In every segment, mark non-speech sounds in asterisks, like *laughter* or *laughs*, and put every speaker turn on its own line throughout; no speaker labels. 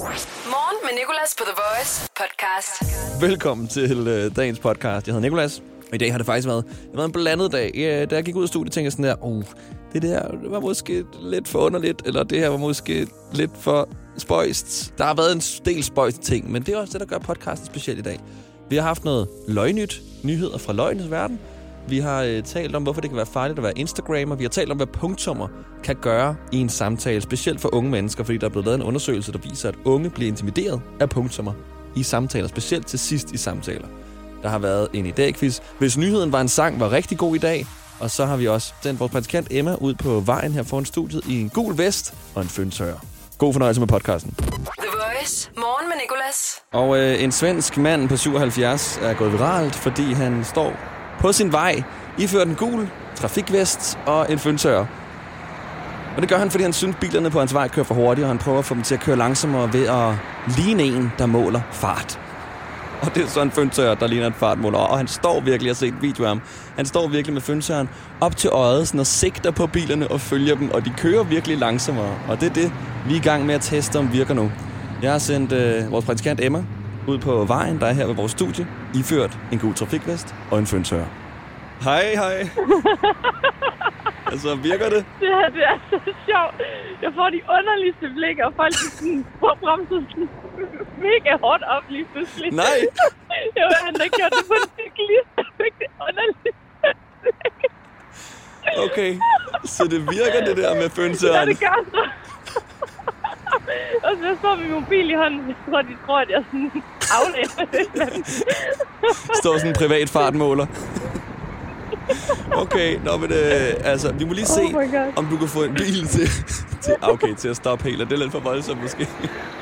Morgen med Nicolas på The Voice podcast.
Velkommen til øh, dagens podcast. Jeg hedder Nicolas. og i dag har det faktisk været, det har været en blandet dag. Ja, da jeg gik ud af studiet, tænkte jeg sådan der, oh, det der var måske lidt for underligt, eller det her var måske lidt for spøjst. Der har været en del spøjst ting, men det er også det, der gør podcasten speciel i dag. Vi har haft noget løgnyt, nyheder fra løgnens verden. Vi har øh, talt om, hvorfor det kan være farligt at være Instagrammer. Vi har talt om, hvad punktummer kan gøre i en samtale, specielt for unge mennesker, fordi der er blevet lavet en undersøgelse, der viser, at unge bliver intimideret af punktummer i samtaler, specielt til sidst i samtaler. Der har været en idé-quiz. Hvis nyheden var en sang, var rigtig god i dag. Og så har vi også sendt vores praktikant Emma ud på vejen her foran studiet i en gul vest og en føntør. God fornøjelse med podcasten.
The Voice. Morgen med Nicolas.
Og øh, en svensk mand på 77 er gået viralt, fordi han står på sin vej, iført en gul trafikvest og en føntør. Og det gør han, fordi han synes, bilerne på hans vej kører for hurtigt, og han prøver at få dem til at køre langsommere ved at ligne en, der måler fart. Og det er så en føntør, der ligner en fartmåler. Og han står virkelig, jeg har set en video af ham, han står virkelig med føntøren op til øjet sådan, og sigter på bilerne og følger dem, og de kører virkelig langsommere. Og det er det, vi er i gang med at teste, om virker nu. Jeg har sendt øh, vores praktikant Emma ud på vejen, der er her ved vores studie, iført en god trafikvest og en føntør. Hej, hej. *laughs* altså, virker det?
Det her, det er så sjovt. Jeg får de underligste blikke, og folk er sådan på bremsen sådan mega hårdt op lige pludselig.
Nej. *laughs*
Jo, han har gjort det på en cyklist. Jeg fik det underligt.
Okay, så det virker det der med
Ja,
føntøren.
det gør så. *laughs* Og så jeg står med min mobil i hånden, jeg tror, de tror, at jeg er sådan aflæser.
Står sådan en privat fartmåler. Okay, nå, men øh, altså, vi må lige se,
Oh
om du kan få en bil til, til, okay, til at stoppe helt. Er det lidt for voldsomt måske?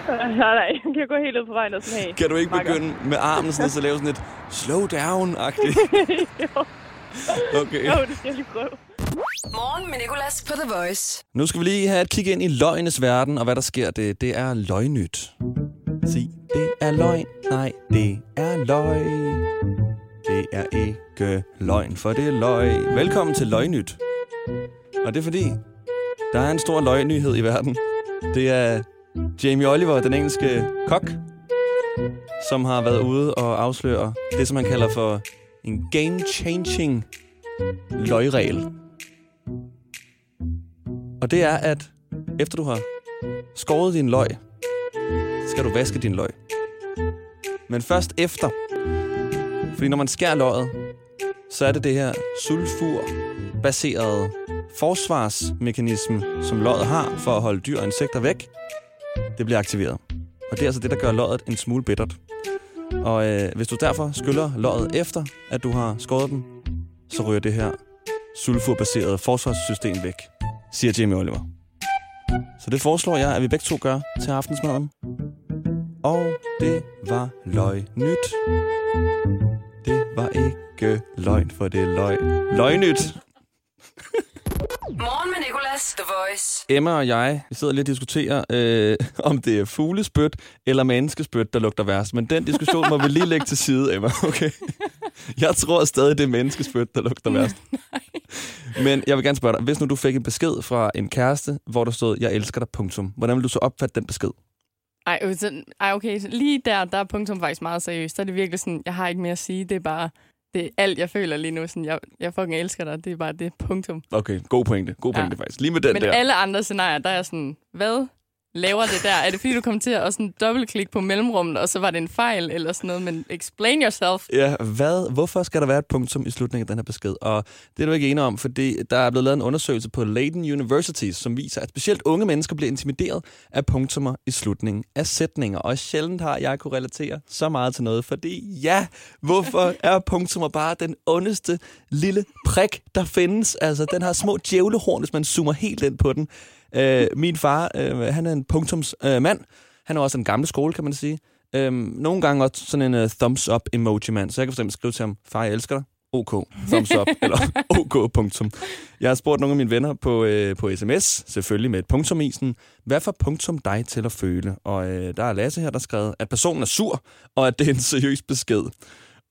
nej, nej, jeg kan gå helt ud på vejen og sådan, hey.
Kan du ikke
makker.
begynde med armen sådan, og så lave sådan et slow down-agtigt? *laughs*
jo,
Okay.
jo, det skal jeg lige prøve.
Morgen med Nicolas på The Voice.
Nu skal vi lige have et kig ind i løgnes verden, og hvad der sker, det, det er løgnyt. Sig, det er løgn. Nej, det er løgn. Det er ikke løgn, for det er løg. Velkommen til løgnyt. Og det er fordi, der er en stor løgnyhed i verden. Det er Jamie Oliver, den engelske kok, som har været ude og afsløre det, som han kalder for en game-changing løgregel. Og det er, at efter du har skåret din løg, skal du vaske din løg. Men først efter. Fordi når man skærer løget, så er det det her sulfur-baserede forsvarsmekanisme, som løget har for at holde dyr og insekter væk. Det bliver aktiveret. Og det er altså det, der gør løget en smule bittert. Og øh, hvis du derfor skyller løget efter, at du har skåret den, så ryger det her sulfurbaserede forsvarssystem væk, siger Jamie Oliver. Så det foreslår jeg, at vi begge to gør til aftensmaden. Og det var løg nyt. Det var ikke løgn, for det er løg. Løg nyt.
Morgen med Nicolas. The Voice.
Emma og jeg, vi sidder lidt og diskuterer, øh, om det er fuglespyt eller menneskespyt, der lugter værst. Men den diskussion må vi lige lægge til side, Emma, okay? Jeg tror stadig, det er menneskespyt, der lugter værst. *laughs* Men jeg vil gerne spørge dig, hvis nu du fik en besked fra en kæreste, hvor der stod, jeg elsker dig, punktum. Hvordan vil du så opfatte den besked?
Ej, øh, ej, okay. Lige der, der er punktum faktisk meget seriøst. Der er det virkelig sådan, jeg har ikke mere at sige. Det er bare, det er alt, jeg føler lige nu. Sådan, jeg, jeg fucking elsker dig. Det er bare det punktum.
Okay, god pointe. God
Ja.
pointe faktisk. Lige med den
Men
der.
alle andre scenarier, der er sådan, hvad laver det der? Er det fordi, du kom til at sådan dobbeltklikke på mellemrummet, og så var det en fejl eller sådan noget? Men explain yourself.
Ja, hvad, hvorfor skal der være et punktum i slutningen af den her besked? Og det er du ikke enig om, fordi der er blevet lavet en undersøgelse på Leiden University, som viser, at specielt unge mennesker bliver intimideret af punktummer i slutningen af sætninger. Og sjældent har jeg kunne relatere så meget til noget, fordi ja, hvorfor *laughs* er punktummer bare den ondeste lille prik, der findes? Altså, den har små djævlehorn, hvis man zoomer helt ind på den. Øh, min far, øh, han er en punktumsmand. Øh, mand. han er også en gammel skole, kan man sige. Øhm, nogle gange også sådan en uh, thumbs up emoji mand, så jeg kan for eksempel skrive til ham, far, jeg elsker dig. OK, thumbs up, *laughs* eller OK, punktum. Jeg har spurgt nogle af mine venner på, øh, på sms, selvfølgelig med et punktum i, sådan, hvad får punktum dig til at føle? Og øh, der er Lasse her, der har skrevet, at personen er sur, og at det er en seriøs besked.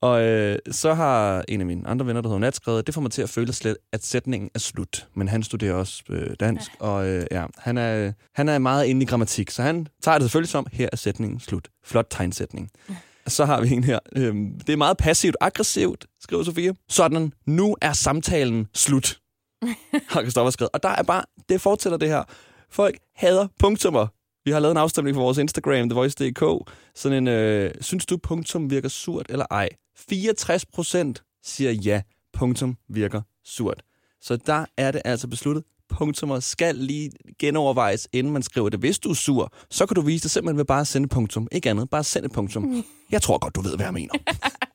Og øh, så har en af mine andre venner, der hedder Nat, skrevet, det får mig til at føle slet, at sætningen er slut. Men han studerer også øh, dansk, ja. og øh, ja, han, er, han er meget inde i grammatik, så han tager det selvfølgelig som, her er sætningen slut. Flot tegnsætning. Ja. Så har vi en her. Øh, det er meget passivt-aggressivt, skriver Sofie. Sådan, nu er samtalen slut, *laughs* har Kristoffer skrevet. Og der er bare, det fortæller det her. Folk hader punktummer. Vi har lavet en afstemning på vores Instagram, TheVoice.dk. Sådan en, øh, synes du punktum virker surt eller ej? 64 procent siger ja, punktum virker surt. Så der er det altså besluttet. Punktummer skal lige genovervejes, inden man skriver det. Hvis du er sur, så kan du vise det simpelthen ved bare at sende punktum. Ikke andet, bare send et punktum. Jeg tror godt, du ved, hvad jeg mener. *laughs*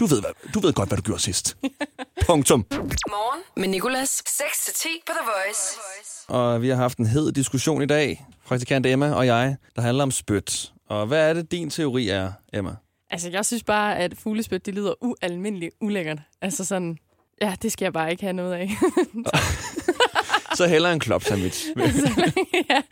Du ved, hvad, du ved godt, hvad du gjorde sidst. Punktum.
Morgen med Nicolas. 6-10 på The Voice.
Og vi har haft en hed diskussion i dag, praktikant Emma og jeg, der handler om spyt. Og hvad er det, din teori er, Emma?
Altså, jeg synes bare, at fuglespyt, det lyder ualmindeligt ulækkert. Altså sådan, ja, det skal jeg bare ikke have noget af. *laughs*
Så heller en klop sandwich. *laughs*
ja,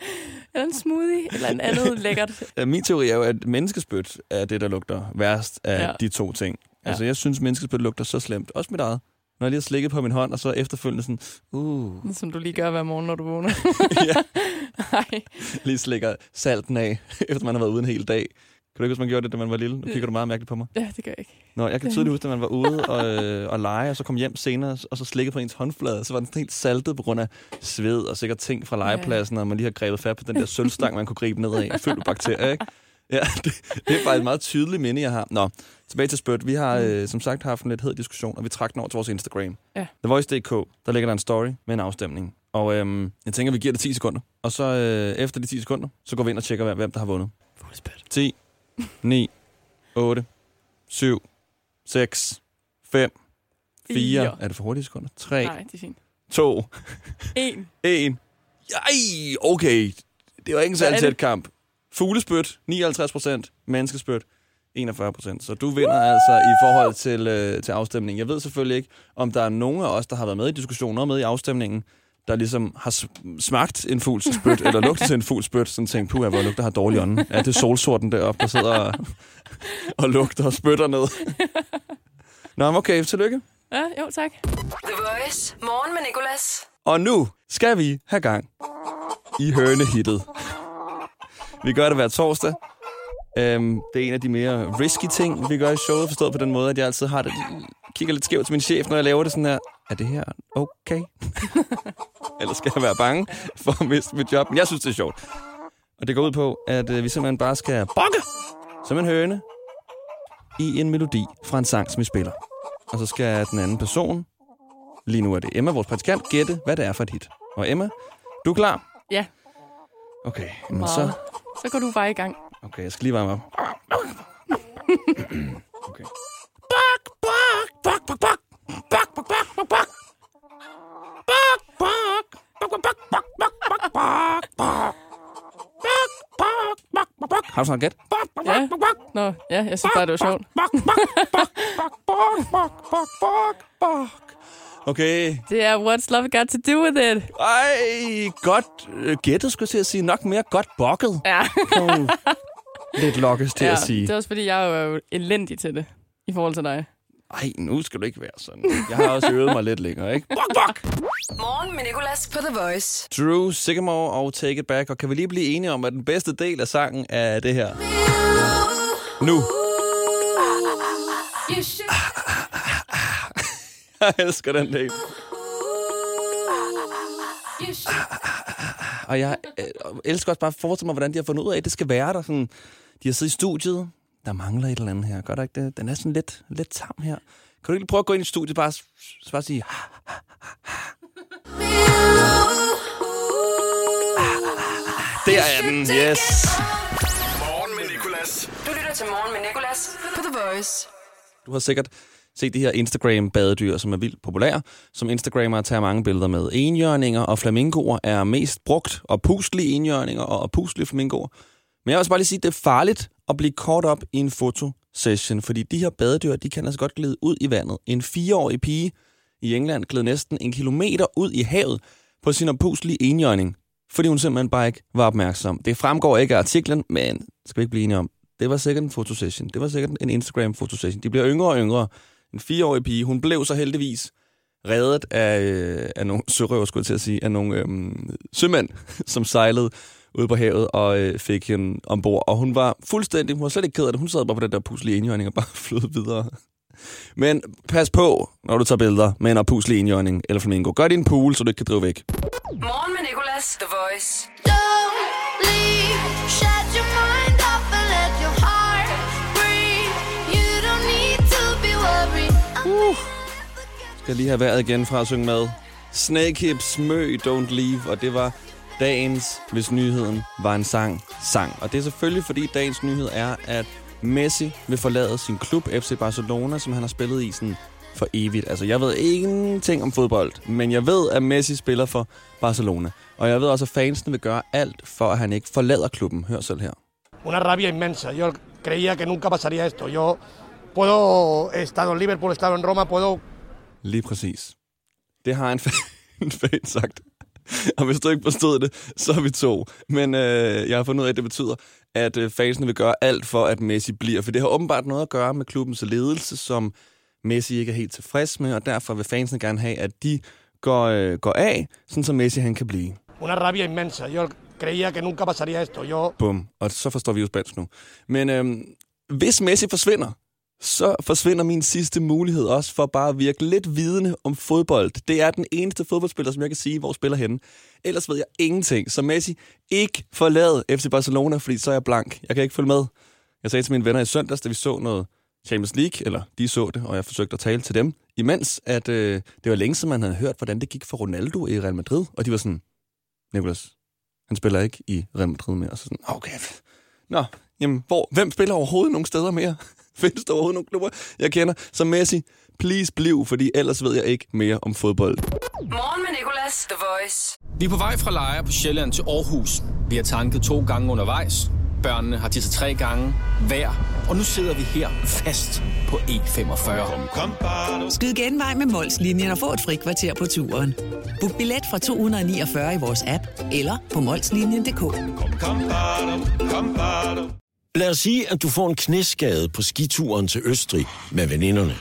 eller en smoothie, eller en andet *laughs* lækkert.
Min teori er jo, at menneskespyt er det, der lugter værst af. Ja. de to ting.
Ja.
Altså, jeg synes, menneskespyt lugter så slemt. Også mit eget. Når jeg lige har slikket på min hånd, og så efterfølgende sådan, uh,
Som du lige gør hver morgen, når du vågner. *laughs*
ja, *laughs*
Nej.
lige slikker salten af, *laughs* efter man har været ude en hel dag. Kan du ikke huske, man gjorde det, da man var lille? Nu kigger du meget mærkeligt på mig.
Ja, det gør jeg ikke.
Nå, jeg kan tydeligt huske, at man var ude og, øh, og lege, og så kom hjem senere, og så slikkede på ens håndflade, så var den sådan helt saltet på grund af sved og sikkert ting fra legepladsen, og man lige har grebet fat på den der sølvstang, man kunne gribe ned af, fyldt med bakterier, ikke? Ja, *laughs* det, det er faktisk et meget tydeligt minde, jeg har. Nå, tilbage til spødt. Vi har øh, som sagt haft en lidt hed diskussion, og vi trak den over til vores Instagram.
Ja.
TheVoice.dk, der ligger der en story med en afstemning. Og øhm, jeg tænker, vi giver det 10 sekunder. Og så øh, efter de 10 sekunder, så går vi ind og tjekker, hvem- der har vundet.
Fuglespyt.
10, 9, 8, 7, 6, 5, 4.
Fire.
Er det for hurtige sekunder? 3,
Nej, det er fint.
2,
En. *laughs*
1. Ej, okay. Det var ikke en særlig
er det?
tæt kamp. Fuglespyt, 59 procent. Menneskespyt, 41 procent. Så du vinder altså i forhold til, øh, til afstemningen. Jeg ved selvfølgelig ikke, om der er nogen af os, der har været med i diskussionen og med i afstemningen, der ligesom har smagt en fugls spyt, *laughs* eller lugtet til en fugls spyt, sådan tænkt, puha, hvor lugter har dårlig ånden. Er det solsorten deroppe, der sidder og, *laughs* og lugter og spytter ned? *laughs* Nå, men okay, tillykke.
Ja, jo, tak.
The Voice. Morgen med Nicolas.
Og nu skal vi have gang i hønehittet. Vi gør det hver torsdag. Øhm, det er en af de mere risky ting, vi gør i showet, forstået på den måde, at jeg altid har det, kigger lidt skævt til min chef, når jeg laver det sådan her. Er det her okay? *laughs* Eller skal jeg være bange for at miste mit job? Men jeg synes, det er sjovt. Og det går ud på, at øh, vi simpelthen bare skal bokke som en høne i en melodi fra en sang, som vi spiller. Og så skal den anden person, lige nu er det Emma, vores praktikant, gætte, hvad det er for et hit. Og Emma, du er klar?
Ja,
Okay, men så...
Så går du bare i gang.
Okay, jeg skal lige varme op. Okay. Bak, bak, bak, bak, bak. Bak, bak, bak, bak, bak. Bak, bak. Bak, bak, bak, bak, bak, bak, bak, bak. Bak, bak, bak, bak, bak. Har du sådan gæt? Bak, bak,
Ja.
bak, bak,
Nå, ja, jeg synes bare, det var sjovt.
bak, bak, bak, bak, bak, bak, bak, bak, bak. Okay.
Det er What's Love Got To Do With It.
Ej, godt øh, gættet, skulle jeg til at sige. Nok mere godt bokket.
Ja,
Kan lidt lokkes til
ja
at sige.
det er også fordi, jeg er jo elendig til det i forhold til dig.
Ej, nu skal du ikke være sådan. Jeg har også øvet mig lidt længere, ikke? Bok, bok!
Morgen med Nicolas på The Voice.
Drew Sycamore og Take It Back. Og kan vi lige blive enige om, at den bedste del af sangen er det her? Nu. *laughs* Jeg elsker den del. Og jeg øh, elsker også bare at forestille mig, hvordan de har fundet ud af, at det skal være der. Sådan, de har siddet i studiet. Der mangler et eller andet her. Gør der ikke det? Den er sådan lidt, lidt tam her. Kan du ikke lige prøve at gå ind i studiet bare, bare sige... Der er den, yes.
Morgen med Nicolas.
Du lytter til Morgen med Nicolas på The Voice.
Du har sikkert Se de her Instagram-badedyr, som er vildt populære. Som Instagrammer tager mange billeder med. Enhjørninger og flamingoer er mest brugt, og puslige enhjørninger og puslige flamingoer. Men jeg vil også bare lige sige, at det er farligt at blive kort op i en fotosession, fordi de her badedyr, de kan altså godt glide ud i vandet. En fireårig pige i England gled næsten en kilometer ud i havet på sin opuslige enhjørning, fordi hun simpelthen bare ikke var opmærksom. Det fremgår ikke af artiklen, men skal vi ikke blive enige om, Det var sikkert en fotosession. Det var sikkert en Instagram-fotosession. De bliver yngre og yngre. En fireårig pige, hun blev så heldigvis reddet af, øh, af nogle sørøver, skulle jeg til at sige, af nogle øhm, sømænd, *laughs* som sejlede ude på havet og øh, fik hende ombord. Og hun var fuldstændig, hun var slet ikke ked af det. Hun sad bare på den der puslige enhjørning og bare *laughs* flød videre. Men pas på, når du tager billeder med en puslig enhjørning eller flamingo. Gør din pool, så du ikke kan drive væk.
Morgen med Nicolas, The Voice.
Don't leave,
skal lige have været igen fra at synge med. Snake Hips Mø Don't Leave, og det var dagens, hvis nyheden var en sang, sang. Og det er selvfølgelig, fordi dagens nyhed er, at Messi vil forlade sin klub FC Barcelona, som han har spillet i sådan for evigt. Altså, jeg ved ingenting om fodbold, men jeg ved, at Messi spiller for Barcelona. Og jeg ved også, at fansene vil gøre alt for, at han ikke forlader klubben. Hør selv her.
una rabia inmensa. Yo creía que nunca pasaría esto. Yo puedo, he estado en Liverpool, he estado en Roma, puedo
Lige præcis. Det har en fan, *laughs* en fan sagt. Og hvis du ikke forstod det, så er vi to. Men øh, jeg har fundet ud af, at det betyder, at øh, fansene vil gøre alt for, at Messi bliver. For det har åbenbart noget at gøre med klubbens ledelse, som Messi ikke er helt tilfreds med, og derfor vil fansene gerne have, at de går, øh, går af, sådan så Messi han kan blive.
una rabia inmensa. Yo creía que nunca pasaría esto. Yo
Bum. Og så forstår vi jo spansk nu. Men øhm, hvis Messi forsvinder, så forsvinder min sidste mulighed også for bare at virke lidt vidende om fodbold. Det er den eneste fodboldspiller, som jeg kan sige, hvor spiller henne. Ellers ved jeg ingenting. Så Messi ikke forlad FC Barcelona, fordi så er jeg blank. Jeg kan ikke følge med. Jeg sagde til mine venner i søndags, da vi så noget Champions League, eller de så det, og jeg forsøgte at tale til dem, imens at øh, det var længe siden, man havde hørt, hvordan det gik for Ronaldo i Real Madrid. Og de var sådan, Nicolas, han spiller ikke i Real Madrid mere. Og så sådan, ah, okay. Nå, jamen, hvor, hvem spiller overhovedet nogle steder mere? *laughs* Findes der overhovedet nogle klubber, jeg kender? Så Messi, please bliv, fordi ellers ved jeg ikke mere om fodbold.
Morgen med Nicolas, The Voice.
Vi er på vej fra Lejre på Sjælland til Aarhus. Vi har tanket to gange undervejs. Børnene har tisset tre gange hver. Og nu sidder vi her fast på E45.
Skyd genvej med Molslinjen og få et fri kvarter på turen. Book billet fra 249 i vores app eller på molslinjen.dk.
Lad os sige, at du får en knæskade på skituren til Østrig med veninderne.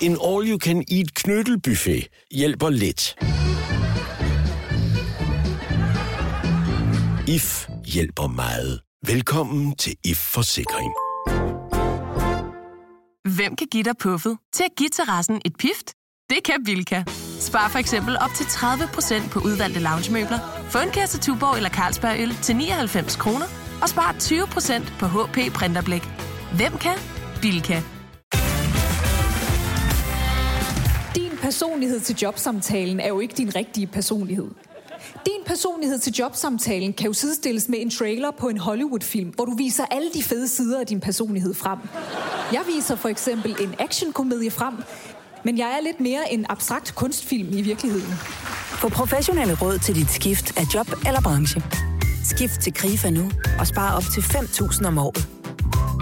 En all-you-can-eat knyttelbuffet hjælper lidt. IF hjælper meget. Velkommen til IF Forsikring.
Hvem kan give dig puffet til at give terrassen et pift? Det kan Bilka. Spar for eksempel op til 30% på udvalgte loungemøbler. Få en kasse Tuborg eller Carlsberg øl til 99 kroner. Og spar 20% på HP Printerblæk. Hvem kan? Bilka.
Din personlighed til jobsamtalen er jo ikke din rigtige personlighed. Din personlighed til jobsamtalen kan jo sidestilles med en trailer på en Hollywood-film, hvor du viser alle de fede sider af din personlighed frem. Jeg viser for eksempel en actionkomedie frem, men jeg er lidt mere en abstrakt kunstfilm i virkeligheden.
Få professionelle råd til dit skift af job eller branche. Skift til KRIFA nu og spar op til 5.000 om året.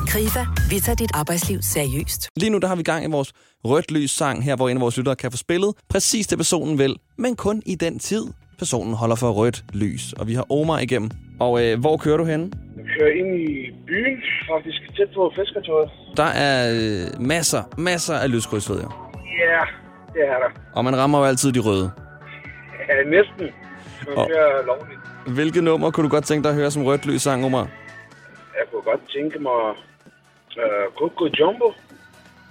KRIFA, vi tager dit arbejdsliv seriøst.
Lige nu der har vi gang i vores rødt lys sang her, hvor en af vores lyttere kan få spillet præcis det personen vil, men kun i den tid, personen holder for rødt lys. Og vi har Omar igennem. Og øh, hvor kører du hen?
Jeg kører ind i byen, faktisk tæt på fiskertøjet.
Der er øh, masser, masser af lyskryds, ved jeg.
Ja, det er der.
Og man rammer jo altid de røde.
Ja, næsten. Man
Og-
kører lovligt.
Hvilket nummer kunne du godt tænke dig at høre som rødt lys sang, Omar?
Jeg kunne godt tænke mig uh, Coco Jumbo.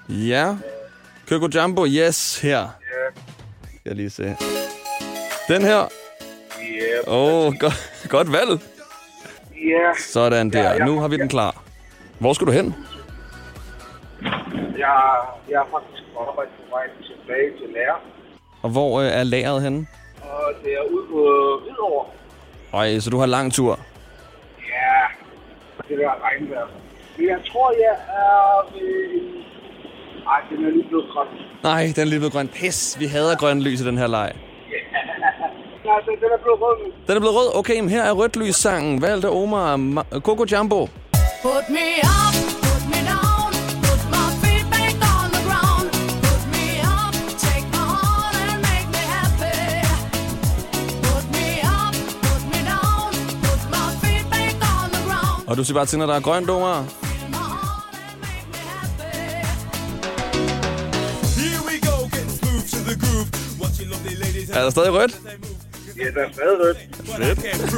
Ja. Køko Jumbo, yes, her.
Ja,
Skal jeg lige se. Den her.
ja,
Åh, oh, godt, godt valg.
ja.
Sådan der.
Ja, ja.
Nu har vi den klar. Hvor skal du hen?
Jeg, jeg er faktisk på arbejde tilbage til lærer.
Og hvor øh, er lageret henne?
Og det er ude på Hvidovre.
Ej, så du har lang tur.
Ja, det der regnvejr. Men jeg tror, jeg er ved... Ej, den er lige blevet grøn.
Nej, den er lige blevet grøn. Pis, vi hader grøn lys i den her leg. *laughs*
Nej, den, den er blevet rød nu.
Den er blevet rød. Okay, men her er rødt lys sangen. Valgte Omar Ma- Coco Jumbo.
Put me up,
Og du siger bare til, når der er grønt, Omar. Er der stadig rødt?
Ja, der er stadig rødt.
Fedt.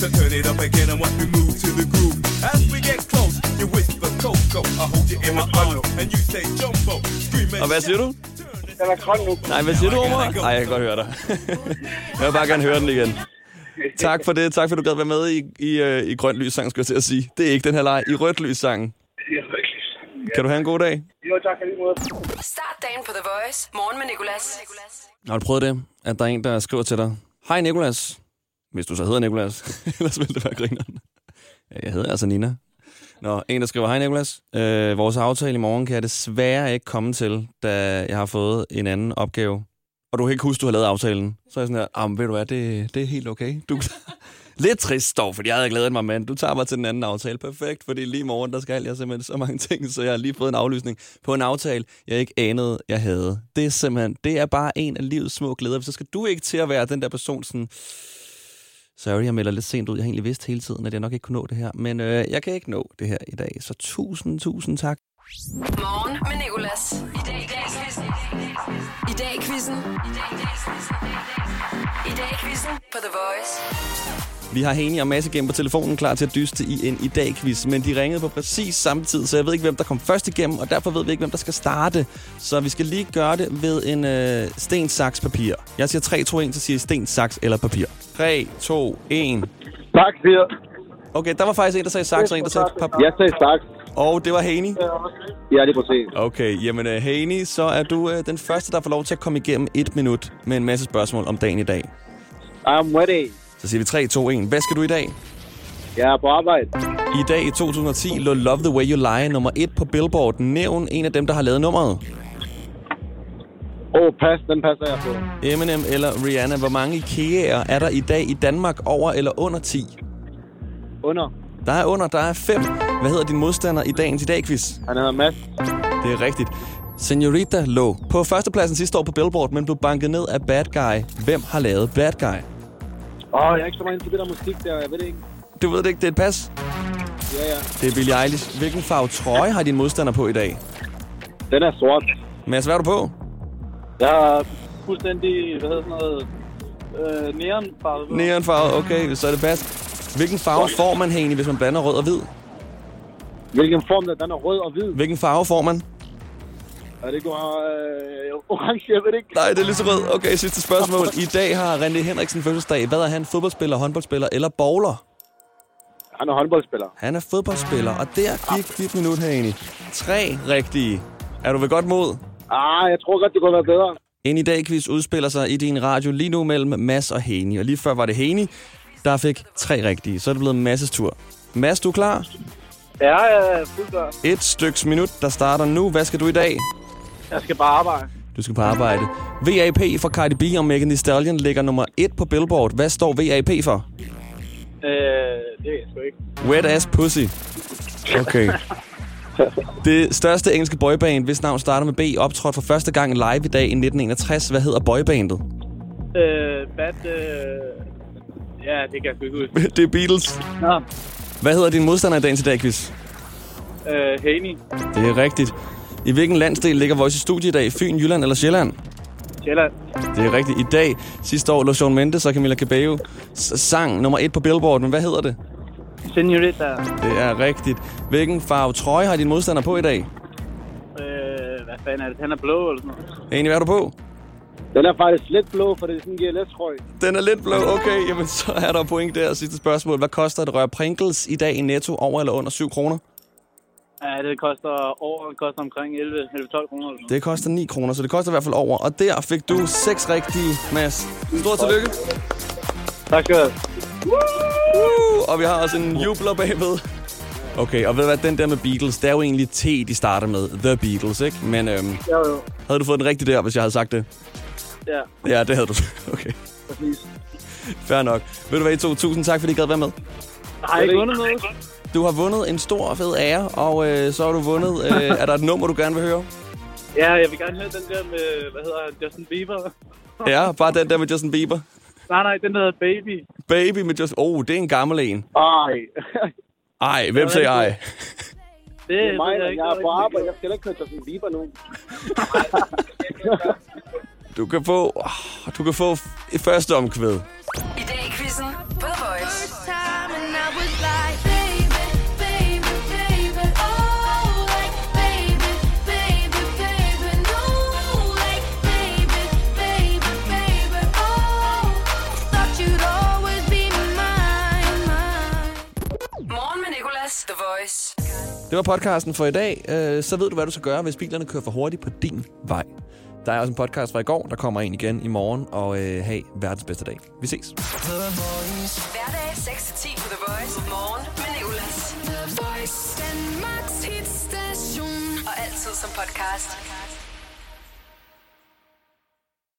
So turn it up again and watch me move to the groove. As we get close, you whisper Coco. I hold you in my arms and you say Jumbo. Scream
Og hvad siger du?
Den er grøn nu.
Nej, hvad siger du, Omar? Nej, jeg kan godt høre dig. *laughs* jeg vil bare gerne høre den igen. *laughs* Tak for det. Tak for, at du gad være med i, i, øh, i grønt lys sang, skulle jeg til at sige. Det er ikke den her leg. I rødt lys sangen.
Det er virkelig.
Kan du have en god dag?
Jo, tak for lige måde.
Start dagen på The Voice. Morgen med Nicolas.
Har du prøvet det, at der er en, der skriver til dig? Hej Nikolas. Hvis du så hedder Nikolas. *laughs* Ellers ville det være grineren. Ja, Jeg hedder altså Nina. Nå, en, der skriver, hej Nikolas. Øh, vores aftale i morgen kan jeg desværre ikke komme til, da jeg har fået en anden opgave. Og du kan ikke huske, du har lavet aftalen. Så er jeg sådan her, ah, ved du hvad, det, det er helt okay. Du, *laughs* lidt trist dog, fordi jeg havde glædet mig, men du tager mig til den anden aftale. Perfekt, fordi lige i morgen, der skal jeg simpelthen så mange *laughs* ting, så jeg har lige fået en aflysning på en aftale, jeg ikke anede, jeg havde. Det er simpelthen, det er bare en af livets små glæder. Så skal du ikke til at være den der person, sådan, Sorry, jeg melder lidt sent ud. Jeg har egentlig vidst hele tiden, at jeg nok ikke kunne nå det her. Men øh, jeg kan ikke nå det her i dag. Så tusind, tusind tak.
Morgen med Nicolas. I dag i dag quizzen. I dag quizzen. I dag quizzen. På The Voice.
Vi har Heni og Mads igennem på telefonen klar til at dyste i en i dag quiz, men de ringede på præcis samme tid, så jeg ved ikke, hvem der kom først igennem, og derfor ved vi ikke, hvem der skal starte. Så vi skal lige gøre det ved en øh, sten, saks, papir. Jeg siger 3, 2, 1, så siger I sten, saks eller papir. 3, 2, 1.
Tak, siger.
Okay, der var faktisk en, der sagde saks, og en, der sagde papir.
Jeg sagde saks.
Og det var Heni?
Ja, det er præcis.
Okay, jamen uh, Heni, så er du uh, den første, der får lov til at komme igennem et minut med en masse spørgsmål om dagen i dag.
I'm ready.
Så siger vi 3, 2, 1. Hvad skal du i dag?
Jeg er på arbejde.
I dag i 2010 lå Love the Way You Lie nummer 1 på Billboard. Nævn en af dem, der har lavet nummeret.
Åh, oh, pas. Den passer jeg på.
Eminem eller Rihanna. Hvor mange IKEA'er er der i dag i Danmark over eller under 10?
Under.
Der er under, der er 5. Hvad hedder din modstander i dagens i dag quiz?
Han hedder Mads.
Det er rigtigt. Senorita lå på førstepladsen sidste år på Billboard, men blev banket ned af Bad Guy. Hvem har lavet Bad Guy?
Åh, oh, jeg er ikke så meget på det der musik der. Jeg ved det ikke.
Du ved det ikke, det er et pas?
Ja, ja.
Det er Billie Eilish. Hvilken farve trøje har din modstander på i dag?
Den er sort.
Mads, hvad er du på?
Jeg er fuldstændig, hvad hedder sådan noget, øh, neonfarve.
Neonfarve, okay, så er det pas. Hvilken farve får man egentlig, hvis man blander rød og hvid?
Hvilken form der? Den er rød og hvid.
Hvilken farve får man?
Er det går øh, orange? Jeg ved ikke.
Nej, det er lige så rød. Okay, sidste spørgsmål. I dag har René Henriksen fødselsdag. Hvad er han? Fodboldspiller, håndboldspiller eller bowler?
Han er håndboldspiller.
Han er fodboldspiller, og der gik dit minut herinde. Tre rigtige. Er du ved godt mod?
Ah, jeg tror godt, det kunne være bedre.
En i dag quiz udspiller sig i din radio lige nu mellem Mads og Heni. Og lige før var det Heni, der fik tre rigtige. Så er det blevet Masses tur. Mads, du er klar?
Ja, jeg er fuldt klar.
Et styks minut, der starter nu. Hvad skal du i dag?
Jeg skal bare arbejde.
Du skal på arbejde. VAP for Cardi B og Megan Thee Stallion ligger nummer 1 på Billboard. Hvad står VAP for?
Øh, det er jeg sgu ikke.
Wet Ass Pussy. Okay. Det største engelske boyband, hvis navn starter med B, optrådte for første gang live i dag i 1961. Hvad hedder boybandet?
Øh, bad, øh... Ja, det kan jeg sgu ikke huske. *laughs*
det er Beatles.
Nå,
Hvad hedder din modstander i dagens i dag, quiz?
øh, Haney.
Det er rigtigt. I hvilken landsdel ligger Voice i studie i dag? Fyn, Jylland eller Sjælland?
Sjælland.
Det er rigtigt. I dag, sidste år, lå Shawn Mendes og Camila Cabello sang nummer 1 på Billboard. Men hvad hedder det?
Senorita.
Det er rigtigt. Hvilken farve trøje har din modstander på i dag?
Øh, hvad fanden er det? Han er blå eller sådan noget.
Enig, hvad er du på?
Den er faktisk lidt blå, for det er sådan en GLS-trøje.
Den er lidt blå. Okay, jamen så er der point der. Sidste spørgsmål. Hvad koster et rør Pringles i dag i netto over eller under 7 kroner?
Ja, det koster over, det koster omkring 11 eller 12 kroner
Det koster 9 kroner, så det koster i hvert fald over. Og der fik du 6 rigtige, Mads. Stort tillykke.
Tak skal du have.
Uh, og vi har også en jubler bagved. Okay, og ved du hvad, den der med Beatles, det er jo egentlig T, de starter med. The Beatles, ikke? Men øhm,
Jo, jo.
havde du fået den rigtige der, hvis jeg havde sagt det?
Ja,
Ja, det havde du. *laughs* Okay,
præcis.
fair nok. Ved du hvad, I to? Tusind tak, fordi I gad være med.
Har jeg ikke vundet noget?
Du har vundet en stor og fed ære, og øh, så har du vundet... Øh, *laughs* er der et nummer, du gerne vil høre?
Ja, jeg vil gerne høre den der med, hvad hedder han, Justin Bieber. *laughs*
Ja, bare den der med Justin Bieber.
Nej, nej, den der hedder Baby.
Baby med Justin... Oh, det er en gammel en.
Ej.
Ej, hvem sagde ej?
Det,
Det er mig, jeg, jeg er på
ikke
arbejde. Jeg skal ikke høre Justin Bieber nu.
Du kan få, oh, du kan få f- første omkvæd.
I dag i quizzen på The Voice. Morgen med Nicolas, The Voice.
Det var podcasten for i dag. Øh, Så ved du, hvad du skal gøre, hvis bilerne kører for hurtigt på din vej. Der er også en podcast fra i går, der kommer en igen i morgen, og øh, have verdens bedste dag. Vi ses.
Hverdag 6-10 på The Voice. Morgen med Nicolas. The Voice. Danmarks hitstation. Og altid som podcast.